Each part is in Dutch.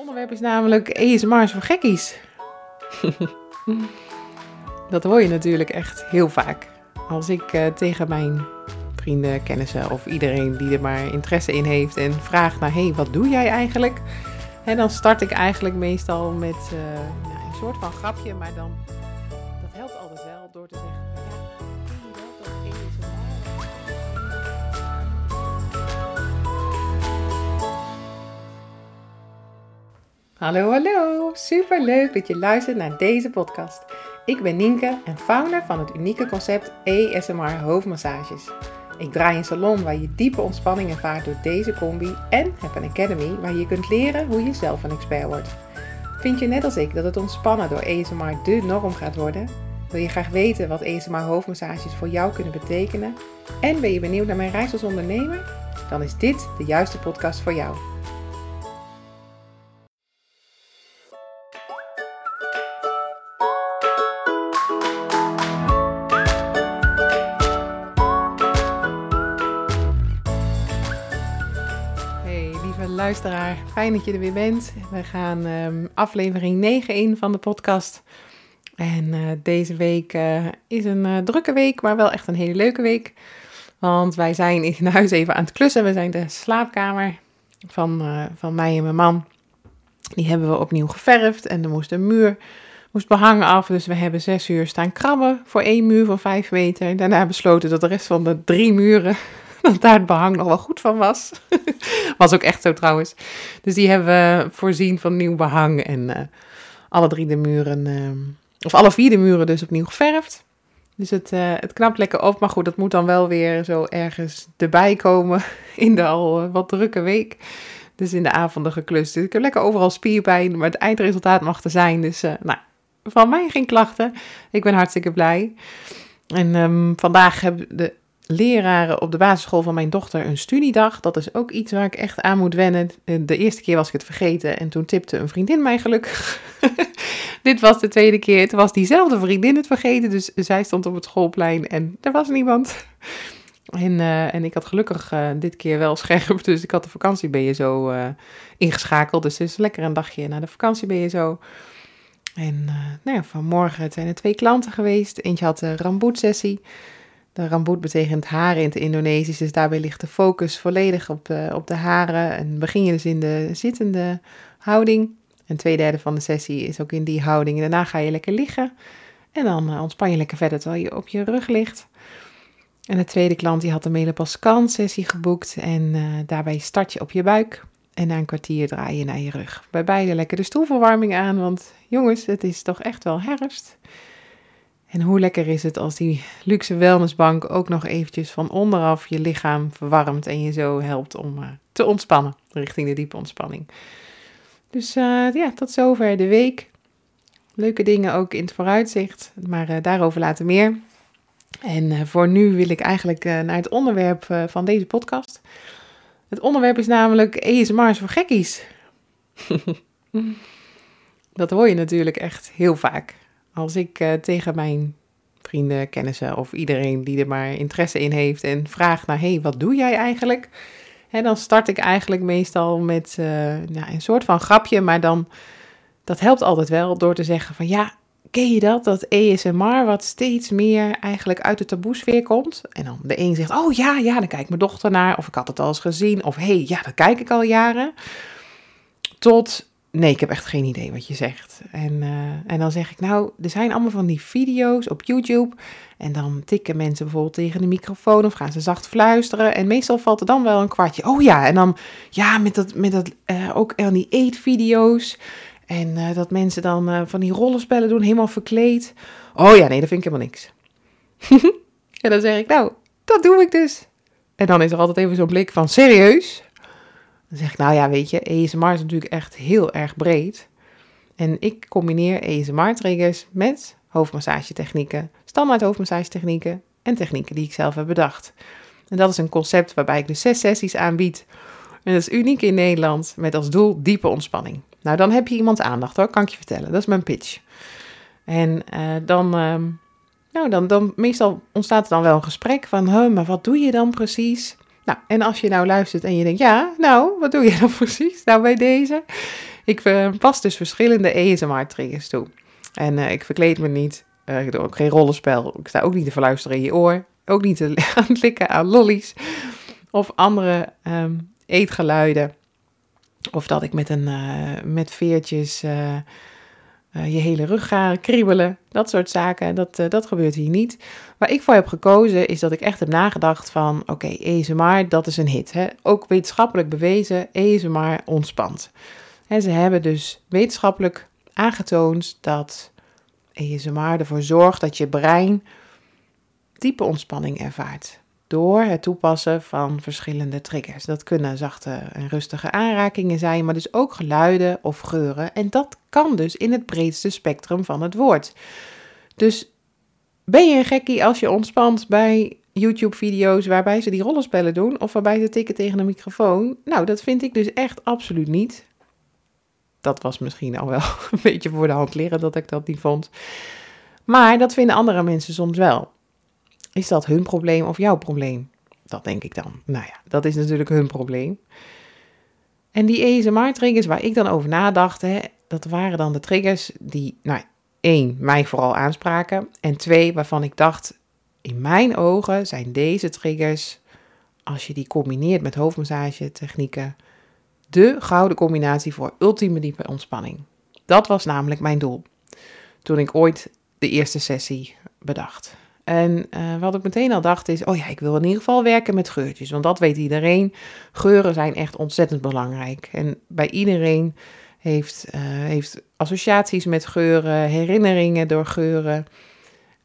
onderwerp is namelijk ASMR's voor gekkies. dat hoor je natuurlijk echt heel vaak. Als ik uh, tegen mijn vrienden, kennissen of iedereen die er maar interesse in heeft en vraagt naar, hey, wat doe jij eigenlijk? En dan start ik eigenlijk meestal met uh, ja, een soort van grapje, maar dan, dat helpt altijd wel door te zeggen, Hallo, hallo! Super leuk dat je luistert naar deze podcast. Ik ben Nienke en founder van het unieke concept ASMR hoofdmassages. Ik draai een salon waar je diepe ontspanning ervaart door deze combi en heb een academy waar je kunt leren hoe je zelf een expert wordt. Vind je net als ik dat het ontspannen door ASMR de norm gaat worden? Wil je graag weten wat ASMR hoofdmassages voor jou kunnen betekenen? En ben je benieuwd naar mijn reis als ondernemer? Dan is dit de juiste podcast voor jou. Luisteraar. Fijn dat je er weer bent. We gaan um, aflevering 9 in van de podcast. En uh, deze week uh, is een uh, drukke week, maar wel echt een hele leuke week. Want wij zijn in huis even aan het klussen. We zijn de slaapkamer van, van mij en mijn man. Die hebben we opnieuw geverfd en er moest een muur moest behang af. Dus we hebben zes uur staan krabben voor één muur van vijf meter. Daarna besloten dat de rest van de drie muren dat daar het behang nog wel goed van was. was ook echt zo trouwens. Dus die hebben we voorzien van nieuw behang en uh, alle drie de muren, uh, of alle vier de muren dus opnieuw geverfd. Dus het, uh, het knapt lekker op, maar goed, dat moet dan wel weer zo ergens erbij komen in de al wat drukke week. Dus in de avonden geklust. Dus ik heb lekker overal spierpijn, maar het eindresultaat mag er zijn. Dus nou, van mij geen klachten. Ik ben hartstikke blij. En um, vandaag hebben de leraren op de basisschool van mijn dochter een studiedag. Dat is ook iets waar ik echt aan moet wennen. De eerste keer was ik het vergeten en toen tipte een vriendin mij gelukkig. Dit was de tweede keer. Toen was diezelfde vriendin het vergeten. Dus zij stond op het schoolplein en er was niemand. En, uh, en ik had gelukkig uh, dit keer wel scherp. Dus ik had de vakantie ben je zo ingeschakeld. Dus het is lekker een dagje naar de vakantie ben je zo. En nou ja, vanmorgen zijn er twee klanten geweest. Eentje had een ramboetsessie. De ramboet betekent haren in het Indonesisch, dus daarbij ligt de focus volledig op de, op de haren. En begin je dus in de zittende houding. En twee derde van de sessie is ook in die houding. Daarna ga je lekker liggen. En dan uh, ontspan je lekker verder terwijl je op je rug ligt. En de tweede klant die had een Melepascan sessie geboekt. En uh, daarbij start je op je buik. En na een kwartier draai je naar je rug. Bij beide lekker de stoelverwarming aan, want jongens, het is toch echt wel herfst. En hoe lekker is het als die luxe wellnessbank ook nog eventjes van onderaf je lichaam verwarmt en je zo helpt om uh, te ontspannen, richting de diepe ontspanning. Dus uh, ja, tot zover de week. Leuke dingen ook in het vooruitzicht, maar uh, daarover later meer. En voor nu wil ik eigenlijk naar het onderwerp van deze podcast. Het onderwerp is namelijk ASMR's voor gekkies. Dat hoor je natuurlijk echt heel vaak. Als ik uh, tegen mijn vrienden, kennissen of iedereen die er maar interesse in heeft en vraagt naar, hey, wat doe jij eigenlijk? Hè, dan start ik eigenlijk meestal met uh, nou, een soort van grapje, maar dan, dat helpt altijd wel door te zeggen van, ja, ken je dat, dat ASMR wat steeds meer eigenlijk uit de taboesfeer komt? En dan de een zegt, oh ja, ja, dan kijkt mijn dochter naar, of ik had het al eens gezien, of hey, ja, dat kijk ik al jaren. Tot Nee, ik heb echt geen idee wat je zegt. En, uh, en dan zeg ik, nou, er zijn allemaal van die video's op YouTube. En dan tikken mensen bijvoorbeeld tegen de microfoon of gaan ze zacht fluisteren. En meestal valt er dan wel een kwartje. Oh ja, en dan, ja, met dat, met dat uh, ook aan die eetvideo's. En uh, dat mensen dan van die rollenspellen doen, helemaal verkleed. Oh ja, nee, dat vind ik helemaal niks. en dan zeg ik, nou, dat doe ik dus. En dan is er altijd even zo'n blik van, serieus? Dan zeg ik, nou ja, weet je, ASMR is natuurlijk echt heel erg breed. En ik combineer ASMR-triggers met hoofdmassagetechnieken, standaard hoofdmassagetechnieken en technieken die ik zelf heb bedacht. En dat is een concept waarbij ik dus zes sessies aanbied. En dat is uniek in Nederland, met als doel diepe ontspanning. Nou, dan heb je iemands aandacht hoor, kan ik je vertellen. Dat is mijn pitch. En uh, dan, uh, nou, dan, dan, meestal ontstaat er dan wel een gesprek van, huh, maar wat doe je dan precies? Nou, en als je nou luistert en je denkt, ja, nou, wat doe je dan precies? Nou, bij deze. Ik uh, pas dus verschillende ASMR-triggers toe. En uh, ik verkleed me niet. Uh, ik doe ook geen rollenspel. Ik sta ook niet te verluisteren in je oor. Ook niet te aan het likken aan lollies. Of andere um, eetgeluiden. Of dat ik met, een, met veertjes je hele rug ga kriebelen. Dat soort zaken. Dat, dat gebeurt hier niet. Waar ik voor heb gekozen is dat ik echt heb nagedacht van... Oké, okay, dat is een hit. Hè? Ook wetenschappelijk bewezen, ASMR ontspant. En ze hebben dus wetenschappelijk aangetoond dat ASMR ervoor zorgt dat je brein diepe ontspanning ervaart. Door het toepassen van verschillende triggers. Dat kunnen zachte en rustige aanrakingen zijn, maar dus ook geluiden of geuren. En dat kan dus in het breedste spectrum van het woord. Dus ben je een gekkie als je ontspant bij YouTube-video's waarbij ze die rollenspellen doen of waarbij ze tikken tegen een microfoon? Nou, dat vind ik dus echt absoluut niet dat was misschien al wel een beetje voor de hand liggen dat ik dat niet vond. Maar dat vinden andere mensen soms wel. Is dat hun probleem of jouw probleem? Dat denk ik dan. Nou ja, dat is natuurlijk hun probleem. En die ASMR-triggers waar ik dan over nadacht, hè, dat waren dan de triggers die, nou, één, mij vooral aanspraken. En twee, waarvan ik dacht, in mijn ogen zijn deze triggers, als je die combineert met hoofdmassage technieken, de gouden combinatie voor ultieme diepe ontspanning. Dat was namelijk mijn doel toen ik ooit de eerste sessie bedacht. En uh, wat ik meteen al dacht is, oh ja, ik wil in ieder geval werken met geurtjes, want dat weet iedereen. Geuren zijn echt ontzettend belangrijk. En bij iedereen heeft, uh, heeft associaties met geuren, herinneringen door geuren.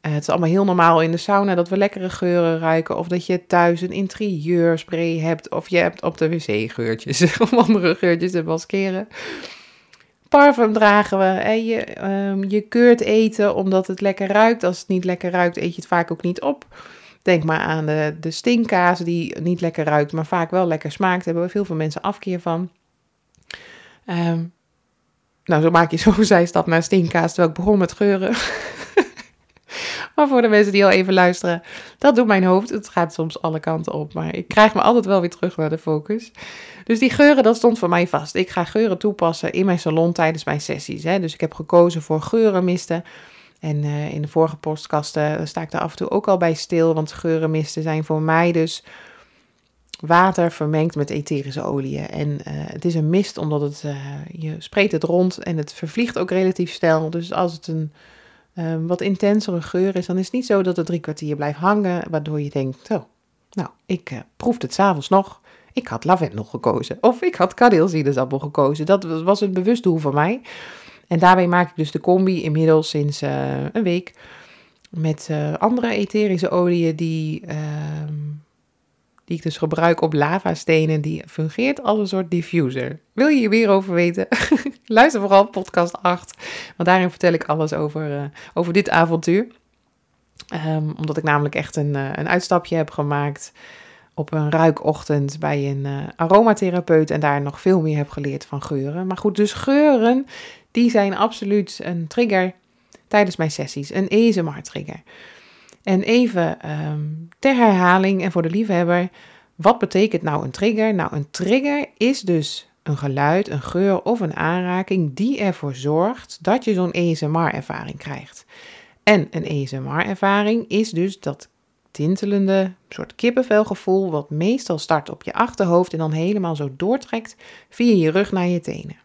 Eh, het is allemaal heel normaal in de sauna dat we lekkere geuren ruiken. Of dat je thuis een interieurspray hebt. Of je hebt op de wc geurtjes. Om andere geurtjes te maskeren. Parfum dragen we. Je, um, je keurt eten omdat het lekker ruikt. Als het niet lekker ruikt, eet je het vaak ook niet op. Denk maar aan de, de stinkkaas die niet lekker ruikt, maar vaak wel lekker smaakt. Daar hebben veel veel mensen afkeer van. Um, nou, zo maak je zo'n zijstap naar stinkkaas, terwijl ik begon met geuren. Maar voor de mensen die al even luisteren, dat doet mijn hoofd. Het gaat soms alle kanten op, maar ik krijg me altijd wel weer terug naar de focus. Dus die geuren, dat stond voor mij vast. Ik ga geuren toepassen in mijn salon tijdens mijn sessies. Hè. Dus ik heb gekozen voor geurenmisten. En uh, in de vorige postkasten sta ik daar af en toe ook al bij stil, want geurenmisten zijn voor mij dus water vermengd met etherische oliën. En uh, het is een mist omdat het, uh, je spreekt het rond en het vervliegt ook relatief snel. Dus als het een um, wat intensere geur is, dan is het niet zo dat het drie kwartier blijft hangen, waardoor je denkt, oh, nou, ik proefde het s'avonds nog. Ik had lavendel gekozen. Of ik had kaneelsinaasappel gekozen. Dat was een bewust doel van mij. En daarbij maak ik dus de combi inmiddels sinds uh, een week. Met uh, andere etherische oliën die ehm, die ik dus gebruik op lavastenen, die fungeert als een soort diffuser. Wil je hier meer over weten? Luister vooral podcast 8, want daarin vertel ik alles over, uh, over dit avontuur. Um, omdat ik namelijk echt een, een uitstapje heb gemaakt op een ruikochtend bij een uh, aromatherapeut en daar nog veel meer heb geleerd van geuren. Maar goed, dus geuren, die zijn absoluut een trigger tijdens mijn sessies, een ASMR-trigger. En even um, ter herhaling en voor de liefhebber, wat betekent nou een trigger? Nou, een trigger is dus een geluid, een geur of een aanraking die ervoor zorgt dat je zo'n ASMR-ervaring krijgt. En een ASMR-ervaring is dus dat tintelende soort kippenvelgevoel wat meestal start op je achterhoofd en dan helemaal zo doortrekt via je rug naar je tenen.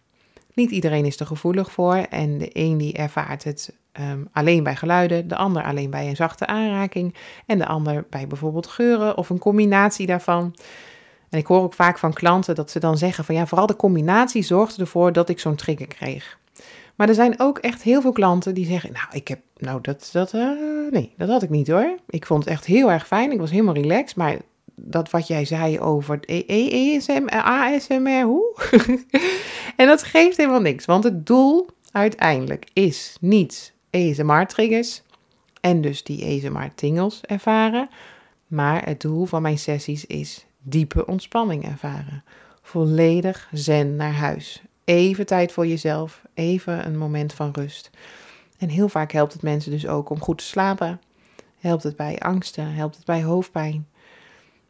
Niet iedereen is er gevoelig voor en de een die ervaart het um, alleen bij geluiden, de ander alleen bij een zachte aanraking en de ander bij bijvoorbeeld geuren of een combinatie daarvan. En ik hoor ook vaak van klanten dat ze dan zeggen van ja, vooral de combinatie zorgde ervoor dat ik zo'n trigger kreeg. Maar er zijn ook echt heel veel klanten die zeggen, nou, ik heb, nou, dat, dat, uh, nee, dat had ik niet hoor. Ik vond het echt heel erg fijn, ik was helemaal relaxed, maar dat wat jij zei over ESM, ASMR, hoe? en dat geeft helemaal niks, want het doel uiteindelijk is niet ASMR-triggers en dus die ASMR-tingels ervaren, maar het doel van mijn sessies is diepe ontspanning ervaren. Volledig zen naar huis. Even tijd voor jezelf, even een moment van rust. En heel vaak helpt het mensen dus ook om goed te slapen. Helpt het bij angsten, helpt het bij hoofdpijn.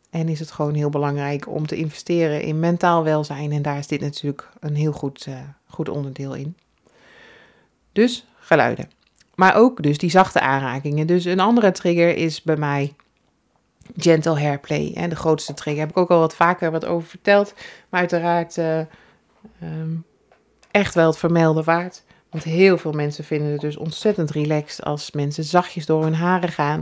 En is het gewoon heel belangrijk om te investeren in mentaal welzijn. En daar is dit natuurlijk een heel goed, uh, goed onderdeel in. Dus geluiden. Maar ook dus die zachte aanrakingen. Dus een andere trigger is bij mij gentle hairplay. En de grootste trigger heb ik ook al wat vaker wat over verteld. Maar uiteraard uh, um, echt wel het vermelden waard. Want heel veel mensen vinden het dus ontzettend relaxed als mensen zachtjes door hun haren gaan.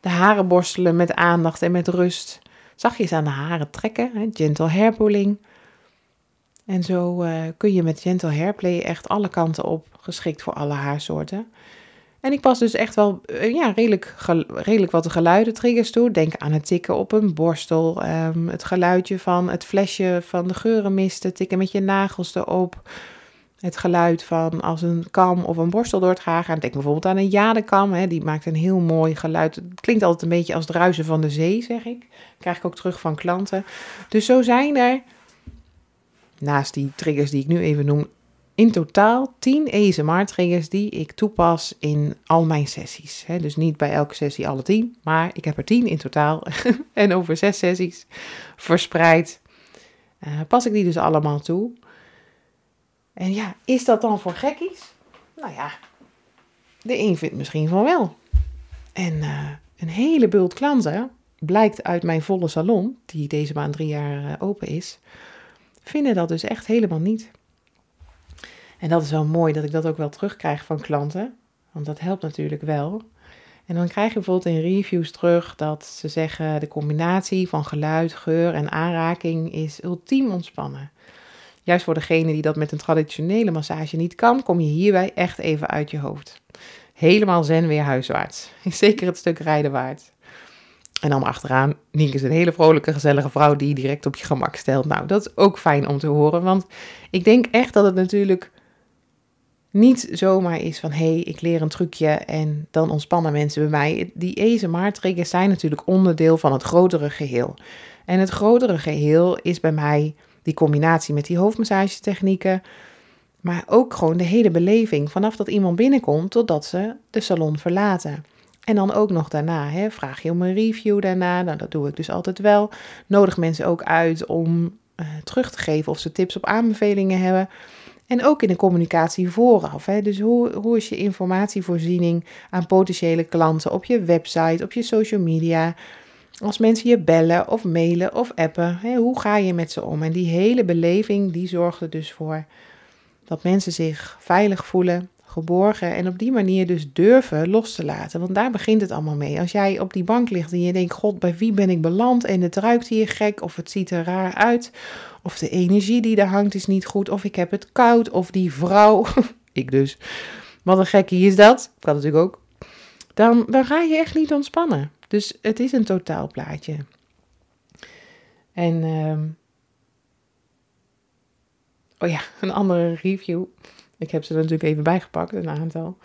De haren borstelen met aandacht en met rust. Zachtjes aan de haren trekken, hè, gentle hair pulling. En zo uh, kun je met gentle hairplay echt alle kanten op, geschikt voor alle haarsoorten. En ik pas dus echt wel uh, ja, redelijk, redelijk wat geluiden triggers toe. Denk aan het tikken op een borstel, um, het geluidje van het flesje van de geurenmisten, tikken met je nagels erop. Het geluid van als een kam of een borstel door het haar gaat. Denk bijvoorbeeld aan een jadekam, hè, die maakt een heel mooi geluid. Het klinkt altijd een beetje als het ruisen van de zee, zeg ik. krijg ik ook terug van klanten. Dus zo zijn er, naast die triggers die ik nu even noem, in totaal 10 ASMR-triggers die ik toepas in al mijn sessies. dus niet bij elke sessie alle 10, maar ik heb er 10 in totaal. en over 6 sessies verspreid uh, pas ik die dus allemaal toe. En ja, is dat dan voor gekkies? Nou ja, de een vindt misschien van wel. En uh, een hele bult klanten, blijkt uit mijn volle salon, die deze maand drie jaar uh, open is, vinden dat dus echt helemaal niet. En dat is wel mooi dat ik dat ook wel terugkrijg van klanten, want dat helpt natuurlijk wel. En dan krijg je bijvoorbeeld in reviews terug dat ze zeggen de combinatie van geluid, geur en aanraking is ultiem ontspannen. Juist voor degene die dat met een traditionele massage niet kan, kom je hierbij echt even uit je hoofd. Helemaal zen weer huiswaarts. Zeker het stuk rijden waard. En dan achteraan, Nienke is een hele vrolijke, gezellige vrouw die je direct op je gemak stelt. Nou, dat is ook fijn om te horen, want ik denk echt dat het natuurlijk niet zomaar is van hé, hey, ik leer een trucje en dan ontspannen mensen bij mij. Die ASMR-triggers zijn natuurlijk onderdeel van het grotere geheel. En het grotere geheel is bij mij die combinatie met die hoofdmassagetechnieken. Maar ook gewoon de hele beleving. Vanaf dat iemand binnenkomt totdat ze de salon verlaten. En dan ook nog daarna. Hè, vraag je om een review daarna. Nou, dat doe ik dus altijd wel. Nodig mensen ook uit om uh, terug te geven of ze tips op aanbevelingen hebben. En ook in de communicatie vooraf. Hè. Dus hoe, hoe is je informatievoorziening aan potentiële klanten op je website, op je social media? Als mensen je bellen of mailen of appen, hè, hoe ga je met ze om? En die hele beleving die zorgt er dus voor dat mensen zich veilig voelen, geborgen en op die manier dus durven los te laten. Want daar begint het allemaal mee. Als jij op die bank ligt en je denkt, god, bij wie ben ik beland? En het ruikt hier gek of het ziet er raar uit. Of de energie die er hangt is niet goed. Of ik heb het koud. Of die vrouw, ik dus. Wat een gekkie is dat. Kan natuurlijk ook. Dan, dan ga je echt niet ontspannen. Dus het is een totaalplaatje. En, uh, oh ja, een andere review. Ik heb ze er natuurlijk even bijgepakt, een aantal.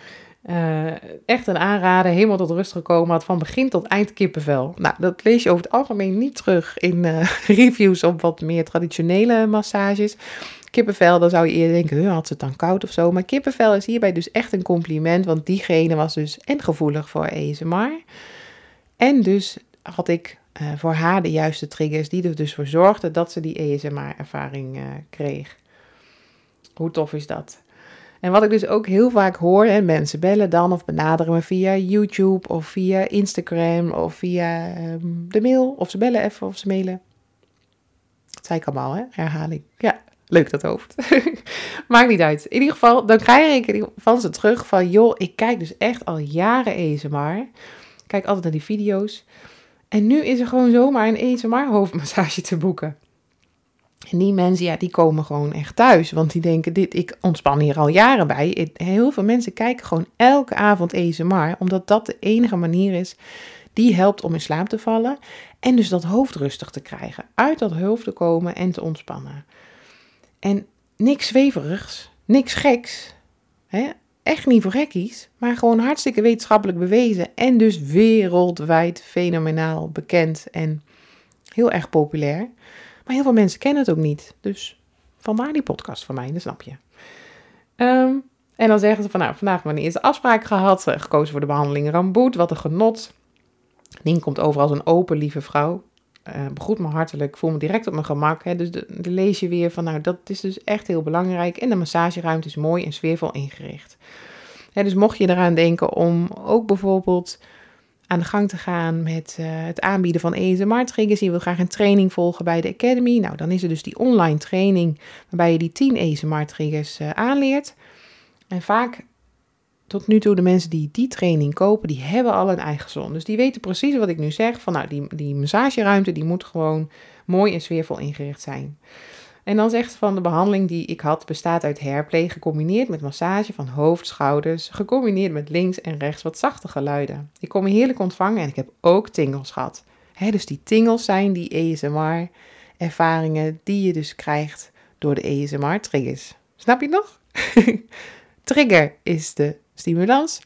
Uh, echt een aanrader, helemaal tot rust gekomen, had van begin tot eind kippenvel. Nou, dat lees je over het algemeen niet terug in uh, reviews op wat meer traditionele massages. Kippenvel, dan zou je eerder denken, had ze het dan koud of zo. Maar kippenvel is hierbij dus echt een compliment, want diegene was dus en gevoelig voor ASMR. En dus had ik uh, voor haar de juiste triggers die er dus voor zorgden dat ze die ASMR-ervaring uh, kreeg. Hoe tof is dat? En wat ik dus ook heel vaak hoor, en mensen bellen dan of benaderen me via YouTube of via Instagram of via um, de mail. Of ze bellen even of ze mailen. Dat zei ik allemaal, hè? herhaling. Ja, leuk dat hoofd. Maakt niet uit. In ieder geval, dan krijg ik van ze terug van, joh, ik kijk dus echt al jaren ASMR. Kijk altijd naar die video's. En nu is er gewoon zomaar een ASMR hoofdmassage te boeken. En die mensen, ja, die komen gewoon echt thuis. Want die denken, dit, ik ontspan hier al jaren bij. Heel veel mensen kijken gewoon elke avond ASMR. Omdat dat de enige manier is die helpt om in slaap te vallen. En dus dat hoofd rustig te krijgen. Uit dat hoofd te komen en te ontspannen. En niks zweverigs, niks geks. Hè? Echt niet voor gekkies, maar gewoon hartstikke wetenschappelijk bewezen. En dus wereldwijd fenomenaal bekend en heel erg populair. Maar heel veel mensen kennen het ook niet. Dus vandaar die podcast van mij, dat snap je. Um, en dan zeggen ze van, nou, vandaag we een eerste afspraak gehad. Gekozen voor de behandeling Ramboet, wat een genot. Nien komt over als een open, lieve vrouw. Uh, begroet me hartelijk, voel me direct op mijn gemak. Hè. Dus de, lees je weer van, nou, dat is dus echt heel belangrijk. En de massageruimte is mooi en sfeervol ingericht. Hè, dus mocht je eraan denken om ook bijvoorbeeld aan de gang te gaan met uh, het aanbieden van ASMR-triggers. Je wil graag een training volgen bij de Academy. Nou, dan is er dus die online training waarbij je die 10 ASMR-triggers uh, aanleert. En vaak tot nu toe de mensen die die training kopen, die hebben al een eigen zon. Dus die weten precies wat ik nu zeg. Van nou, die, die massageruimte die moet gewoon mooi en sfeervol ingericht zijn. En dan zegt ze van de behandeling die ik had bestaat uit hairplay gecombineerd met massage van hoofd, schouders, gecombineerd met links en rechts wat zachte geluiden. Ik kon me heerlijk ontvangen en ik heb ook tingels gehad. dus die tingels zijn die ASMR ervaringen die je dus krijgt door de ASMR triggers. Snap je nog? Trigger is de stimulans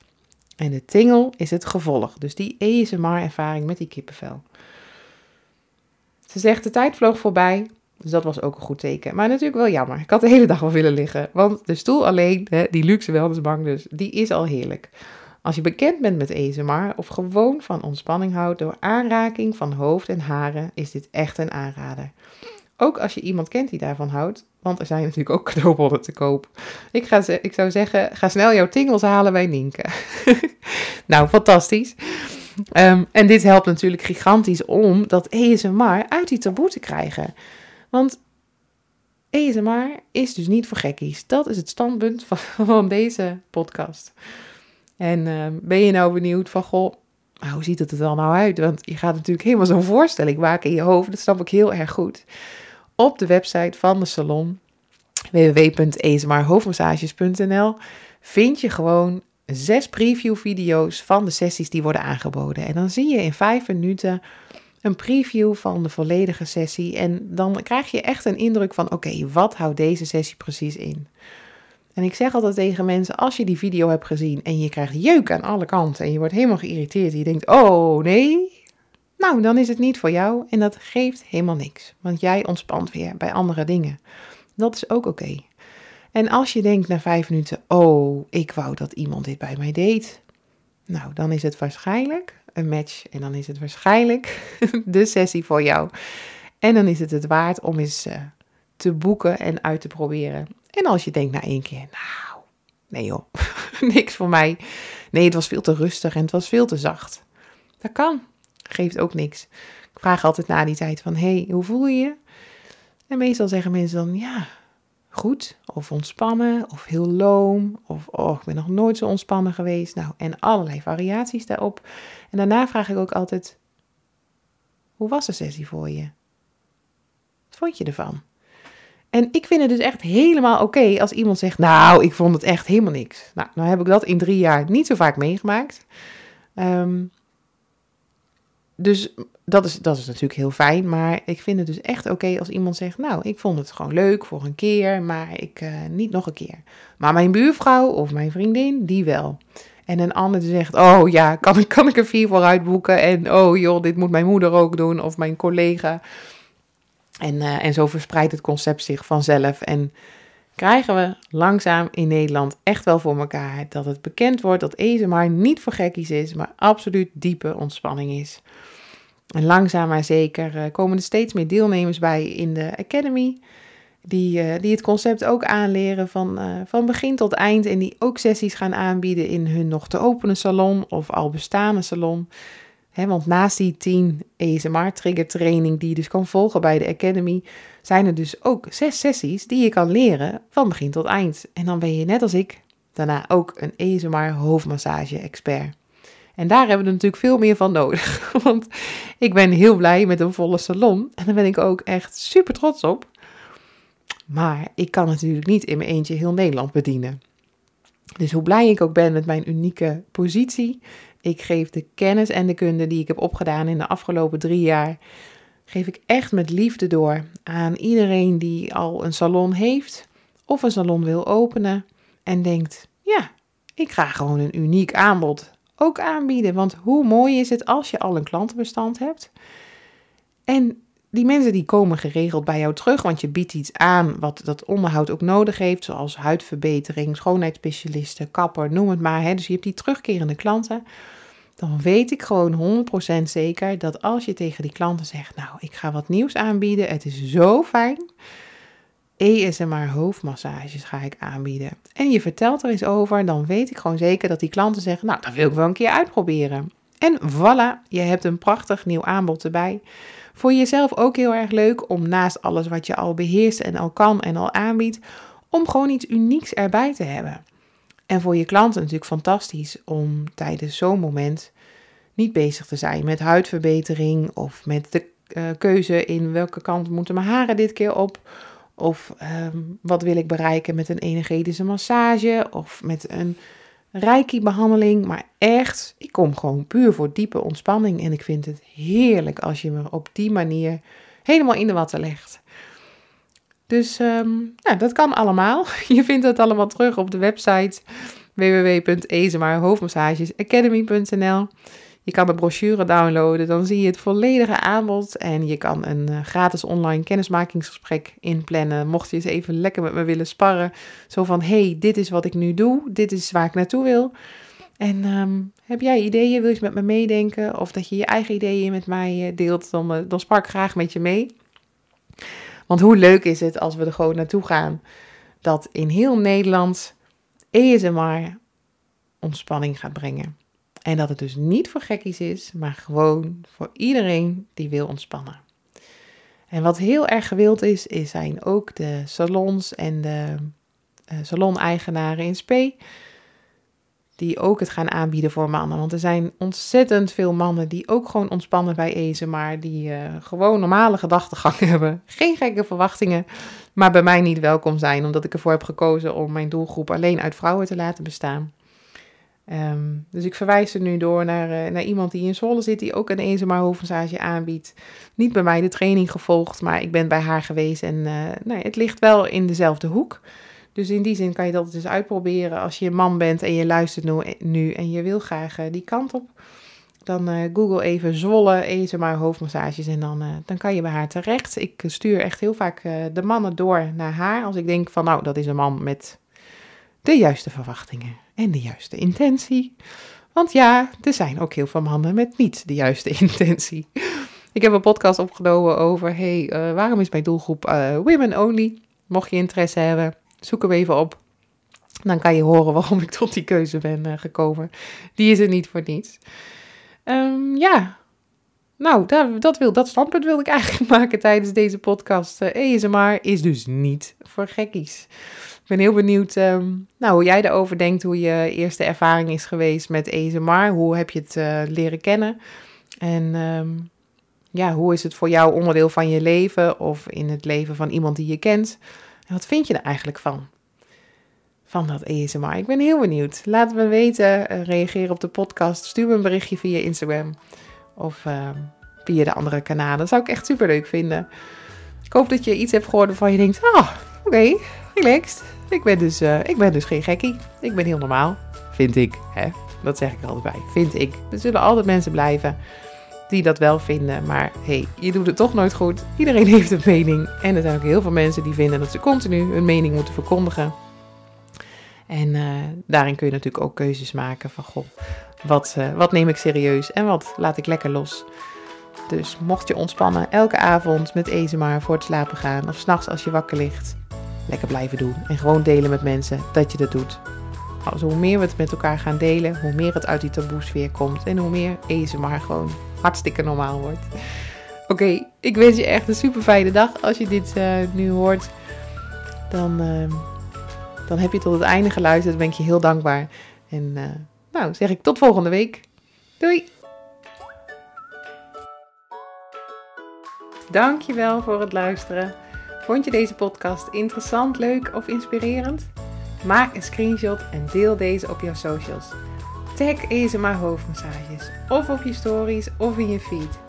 en de tingel is het gevolg. Dus die ASMR ervaring met die kippenvel. Ze zegt de tijd vloog voorbij. Dus dat was ook een goed teken. Maar natuurlijk wel jammer. Ik had de hele dag wel willen liggen. Want de stoel alleen, hè, die luxe wellnessbank dus, die is al heerlijk. Als je bekend bent met ASMR of gewoon van ontspanning houdt door aanraking van hoofd en haren, is dit echt een aanrader. Ook als je iemand kent die daarvan houdt, want er zijn natuurlijk ook cadeaubonnen te koop. Ik, ga, ik zou zeggen, ga snel jouw tingels halen bij Nienke. nou, fantastisch. Um, en dit helpt natuurlijk gigantisch om dat ASMR uit die taboe te krijgen. Want ASMR is dus niet voor gekkies. Dat is het standpunt van, van deze podcast. En uh, ben je nou benieuwd van, goh, hoe ziet het er dan nou uit? Want je gaat natuurlijk helemaal zo'n voorstelling maken in je hoofd. Dat snap ik heel erg goed. Op de website van de salon, www.asmrhoofdmassages.nl, vind je gewoon zes preview video's van de sessies die worden aangeboden. En dan zie je in vijf minuten een preview van de volledige sessie. En dan krijg je echt een indruk van: oké, wat houdt deze sessie precies in? En ik zeg altijd tegen mensen: als je die video hebt gezien en je krijgt jeuk aan alle kanten en je wordt helemaal geïrriteerd en je denkt: oh nee, nou dan is het niet voor jou en dat geeft helemaal niks, want jij ontspant weer bij andere dingen. Dat is ook oké. En als je denkt na vijf minuten: oh, ik wou dat iemand dit bij mij deed, nou dan is het waarschijnlijk een match. En dan is het waarschijnlijk de sessie voor jou. En dan is het het waard om eens uh, te boeken en uit te proberen. En als je denkt na één keer, nou, nee joh, niks voor mij. Nee, het was veel te rustig en het was veel te zacht. Dat kan, geeft ook niks. Ik vraag altijd na die tijd van, hey, hoe voel je je? En meestal zeggen mensen dan, ja, goed of ontspannen of heel loom of oh, ik ben nog nooit zo ontspannen geweest. Nou, en allerlei variaties daarop. En daarna vraag ik ook altijd, hoe was de sessie voor je? Wat vond je ervan? En ik vind het dus echt helemaal oké als iemand zegt, nou, ik vond het echt helemaal niks. Nou, nou heb ik dat in drie jaar niet zo vaak meegemaakt. Um, dus dat is, dat is natuurlijk heel fijn. Maar ik vind het dus echt oké als iemand zegt: Nou, ik vond het gewoon leuk voor een keer, maar ik uh, niet nog een keer. Maar mijn buurvrouw of mijn vriendin, die wel. En een ander zegt: Oh ja, kan, kan ik er vier voor uitboeken? En oh joh, dit moet mijn moeder ook doen of mijn collega. En, uh, en zo verspreidt het concept zich vanzelf. En krijgen we langzaam in Nederland echt wel voor elkaar dat het bekend wordt dat ASMR niet voor gekkies is, maar absoluut diepe ontspanning is. En langzaam maar zeker eh, komen er steeds meer deelnemers bij in de Academy. Die, uh, die het concept ook aanleren van, uh, van begin tot eind. En die ook sessies gaan aanbieden in hun nog te openen salon of al bestaande salon. Want naast die 10 ASMR trigger training die je dus kan volgen bij de Academy, zijn er dus ook zes sessies die je kan leren van begin tot eind. En dan ben je net als ik daarna ook een ASMR hoofdmassage expert. En daar hebben we natuurlijk veel meer van nodig. Want ik ben heel blij met een volle salon. En daar ben ik ook echt super trots op. Maar ik kan natuurlijk niet in mijn eentje heel Nederland bedienen. Dus hoe blij ik ook ben met mijn unieke positie. Ik geef de kennis en de kunde die ik heb opgedaan in de afgelopen drie jaar. Geef ik echt met liefde door aan iedereen die al een salon heeft. Of een salon wil openen. En denkt, ja, ik ga gewoon een uniek aanbod ook aanbieden. Want hoe mooi is het als je al een klantenbestand hebt. En die mensen die komen geregeld bij jou terug, want je biedt iets aan wat dat onderhoud ook nodig heeft, zoals huidverbetering, schoonheidsspecialisten, kapper, noem het maar. Hè. Dus je hebt die terugkerende klanten. dan weet ik gewoon 100% zeker dat als je tegen die klanten zegt, nou, ik ga wat nieuws aanbieden, het is zo fijn. ESMR hoofdmassages ga ik aanbieden. En je vertelt er eens over, dan weet ik gewoon zeker dat die klanten zeggen, nou, dat wil ik wel een keer uitproberen. En voilà, je hebt een prachtig nieuw aanbod erbij. Voor jezelf ook heel erg leuk om naast alles wat je al beheerst en al kan en al aanbiedt, om gewoon iets unieks erbij te hebben. En voor je klanten natuurlijk fantastisch om tijdens zo'n moment niet bezig te zijn met huidverbetering of met de uh, keuze in welke kant moeten mijn haren dit keer op. Of um, wat wil ik bereiken met een energetische massage of met een reiki-behandeling. Maar echt, ik kom gewoon puur voor diepe ontspanning. En ik vind het heerlijk als je me op die manier helemaal in de watten legt. Dus um, nou, dat kan allemaal. Je vindt het allemaal terug op de website www.ezemarhoofdmassagesacademy.nl. Je kan de brochure downloaden, dan zie je het volledige aanbod en je kan een uh, gratis online kennismakingsgesprek inplannen. Mocht je eens even lekker met me willen sparren, zo van hey, dit is wat ik nu doe, dit is waar ik naartoe wil. En um, heb jij ideeën, wil je met me meedenken of dat je je eigen ideeën met mij uh, deelt, dan, uh, dan spark ik graag met je mee. Want hoe leuk is het als we er gewoon naartoe gaan dat in heel Nederland ESMR ontspanning gaat brengen. En dat het dus niet voor gekkies is, maar gewoon voor iedereen die wil ontspannen. En wat heel erg gewild is, zijn ook de salons en de uh, salon-eigenaren in Spee. Die ook het gaan aanbieden voor mannen. Want er zijn ontzettend veel mannen die ook gewoon ontspannen bij Ezen. Maar die uh, gewoon normale gedachtegang hebben. Geen gekke verwachtingen. Maar bij mij niet welkom zijn. Omdat ik ervoor heb gekozen om mijn doelgroep alleen uit vrouwen te laten bestaan. Um, dus ik verwijs er nu door naar, uh, naar iemand die in Zwolle zit, die ook een eenzaam hoofdmassage aanbiedt. Niet bij mij de training gevolgd, maar ik ben bij haar geweest en uh, nou, het ligt wel in dezelfde hoek. Dus in die zin kan je dat dus uitproberen als je man bent en je luistert nu, nu en je wil graag die kant op. Dan google even Zwolle eenzaam hoofdmassages en dan, dan kan je bij haar terecht. Ik stuur echt heel vaak de mannen door naar haar als ik denk van nou, dat is een man met de juiste verwachtingen en de juiste intentie. Want ja, er zijn ook heel veel mannen met niet de juiste intentie. Ik heb een podcast opgenomen over, hey, uh, waarom is mijn doelgroep uh, women only? Mocht je interesse hebben, zoek hem even op. Dan kan je horen waarom ik tot die keuze ben uh, gekomen. Die is er niet voor niets. Um, ja, nou, dat, dat, wil, dat standpunt wilde ik eigenlijk maken tijdens deze podcast. ESMR is dus niet voor gekkies. Ik ben heel benieuwd um, nou, hoe jij erover denkt, hoe je eerste ervaring is geweest met ESMR. Hoe heb je het uh, leren kennen? En um, ja, hoe is het voor jou onderdeel van je leven of in het leven van iemand die je kent? En wat vind je er eigenlijk van? Van dat ESMR. Ik ben heel benieuwd. Laat me weten. Uh, reageer op de podcast. Stuur me een berichtje via Instagram. Of uh, via de andere kanalen. Dat zou ik echt super leuk vinden. Ik hoop dat je iets hebt gehoord waarvan je denkt: ah, oké, relaxed. Ik ben, dus, uh, ik ben dus geen gekkie. Ik ben heel normaal. Vind ik. Hè? Dat zeg ik er altijd bij. Vind ik. Er zullen altijd mensen blijven die dat wel vinden. Maar hey, je doet het toch nooit goed. Iedereen heeft een mening. En er zijn ook heel veel mensen die vinden dat ze continu hun mening moeten verkondigen. En uh, daarin kun je natuurlijk ook keuzes maken van goh, wat, uh, wat neem ik serieus en wat laat ik lekker los. Dus mocht je ontspannen elke avond met ESMR voor het slapen gaan of s'nachts als je wakker ligt, lekker blijven doen. En gewoon delen met mensen dat je dat doet. Also, hoe meer we het met elkaar gaan delen, hoe meer het uit die taboesfeer komt en hoe meer ESMR gewoon hartstikke normaal wordt. Oké, ik wens je echt een super fijne dag. Als je dit uh, nu hoort, dan, uh, dan heb je tot het einde geluisterd. Dan ben ik je heel dankbaar. En uh, nou, zeg ik tot volgende week. Doei! Dankjewel voor het luisteren. Vond je deze podcast interessant, leuk of inspirerend? Maak een screenshot en deel deze op jouw socials. Tag ESMA hoofdmassages of op je stories of in je feed.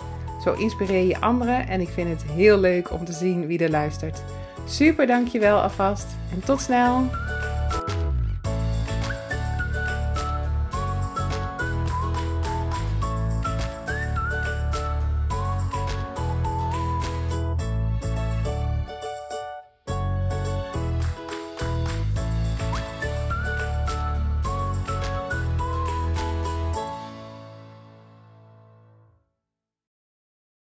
Zo inspireer je anderen en ik vind het heel leuk om te zien wie er luistert. Super dankjewel alvast en tot snel!